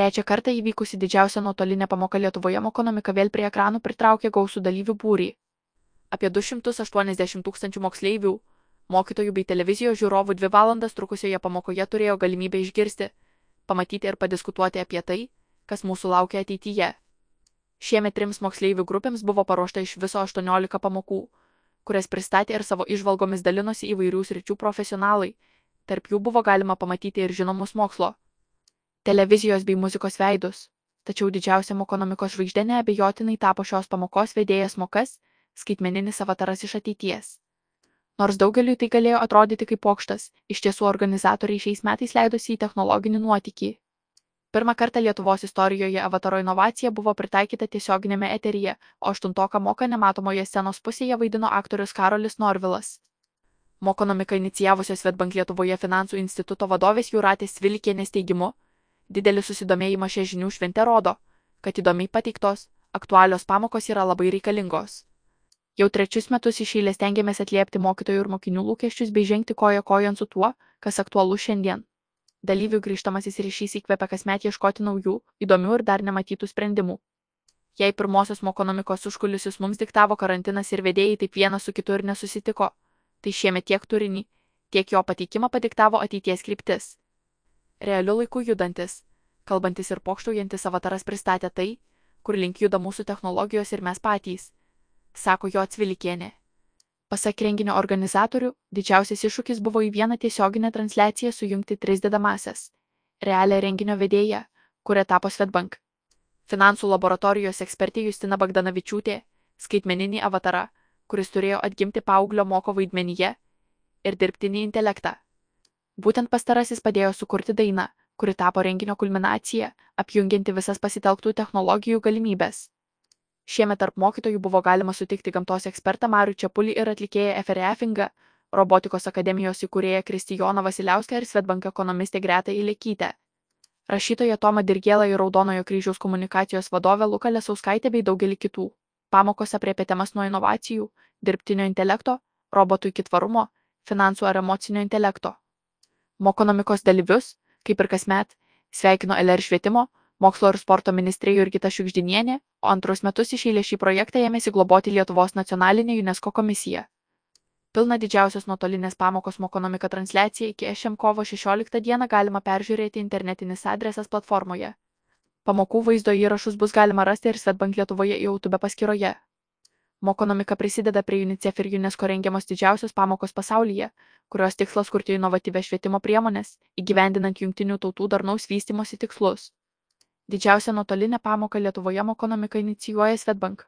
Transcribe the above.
Trečią kartą įvykusi didžiausia nuotolinė pamoka Lietuvoje Mokonomika vėl prie ekranų pritraukė gausų dalyvių būrį. Apie 280 tūkstančių moksleivių, mokytojų bei televizijos žiūrovų dvi valandas trukusioje pamokoje turėjo galimybę išgirsti, pamatyti ir padiskutuoti apie tai, kas mūsų laukia ateityje. Šiemet trims moksleivių grupėms buvo paruošta iš viso 18 pamokų, kurias pristatė ir savo išvalgomis dalinosi įvairių sričių profesionalai, tarp jų buvo galima pamatyti ir žinomus mokslo televizijos bei muzikos veidus, tačiau didžiausia ekonomikos žvaigždė neabejotinai tapo šios pamokos vedėjas mokas, skaitmeninis avataras iš ateities. Nors daugeliui tai galėjo atrodyti kaip pokštas, iš tiesų organizatoriai šiais metais leidosi į technologinį nuotykį. Pirmą kartą Lietuvos istorijoje avataro inovacija buvo pritaikyta tiesioginėme eteryje, o aštuntoką moką nematomoje scenos pusėje vaidino aktorius Karolis Norvilas. Mokonomika inicijavusios Svetbank Lietuvoje finansų instituto vadovės Juratės Vilkienės teigimu, Didelis susidomėjimas šią žinių šventę rodo, kad įdomiai pateiktos, aktualios pamokos yra labai reikalingos. Jau trečius metus iš eilės tengiamės atliepti mokytojų ir mokinių lūkesčius bei žengti koja kojon su tuo, kas aktualu šiandien. Dalyvių grįžtamasis ryšys įkvepia kasmet ieškoti naujų, įdomių ir dar nematytų sprendimų. Jei pirmosios mokonomikos užkulisius mums diktavo karantinas ir vedėjai taip vienas su kitu ir nesusitiko, tai šiemet tiek turinį, tiek jo pateikimą padiktavo ateities kryptis realiu laiku judantis, kalbantis ir pokštaujantis avataras pristatė tai, kur link juda mūsų technologijos ir mes patys, sako jo atsvilikienė. Pasak renginio organizatorių, didžiausias iššūkis buvo į vieną tiesioginę transliaciją sujungti tris dedamasias - realią renginio vedėją, kuria tapo Svetbank. Finansų laboratorijos ekspertė Justina Bagdanavičiūtė, skaitmeninį avatarą, kuris turėjo atgimti paauglio moko vaidmenyje ir dirbtinį intelektą. Būtent pastarasis padėjo sukurti dainą, kuri tapo renginio kulminacija, apjungianti visas pasitelktų technologijų galimybės. Šiemet tarp mokytojų buvo galima sutikti gamtos ekspertą Marių Čiapulį ir atlikėją Eferefingą, robotikos akademijos įkūrėją Kristijoną Vasiliauską ir Svetbank ekonomistę Gretą Ilekytę. Rašytoja Toma Dirgėla ir Raudonojo kryžiaus komunikacijos vadovė Luka Lesauskaitė bei daugelį kitų. Pamokos apriepė temas nuo inovacijų, dirbtinio intelekto, robotų iki tvarumo, finansų ar emocinio intelekto mokonomikos dalyvius, kaip ir kasmet, sveikino LR švietimo, mokslo ir sporto ministrė Jurgita Šiukždinienė, o antrus metus iš eilės šį projektą ėmėsi globoti Lietuvos nacionalinė UNESCO komisija. Pilna didžiausios nuotolinės pamokos mokonomika transliacija iki šiam kovo 16 dieną galima peržiūrėti internetinis adresas platformoje. Pamokų vaizdo įrašus bus galima rasti ir Svetbank Lietuvoje YouTube paskyroje. Mokonomika prisideda prie UNICEF ir UNESCO rengiamos didžiausios pamokos pasaulyje, kurios tikslas kurti inovatyvias švietimo priemonės, įgyvendinant jungtinių tautų darnaus vystimosi tikslus. Didžiausią nuotolinę pamoką Lietuvoje Mokonomika inicijuoja Svetbank.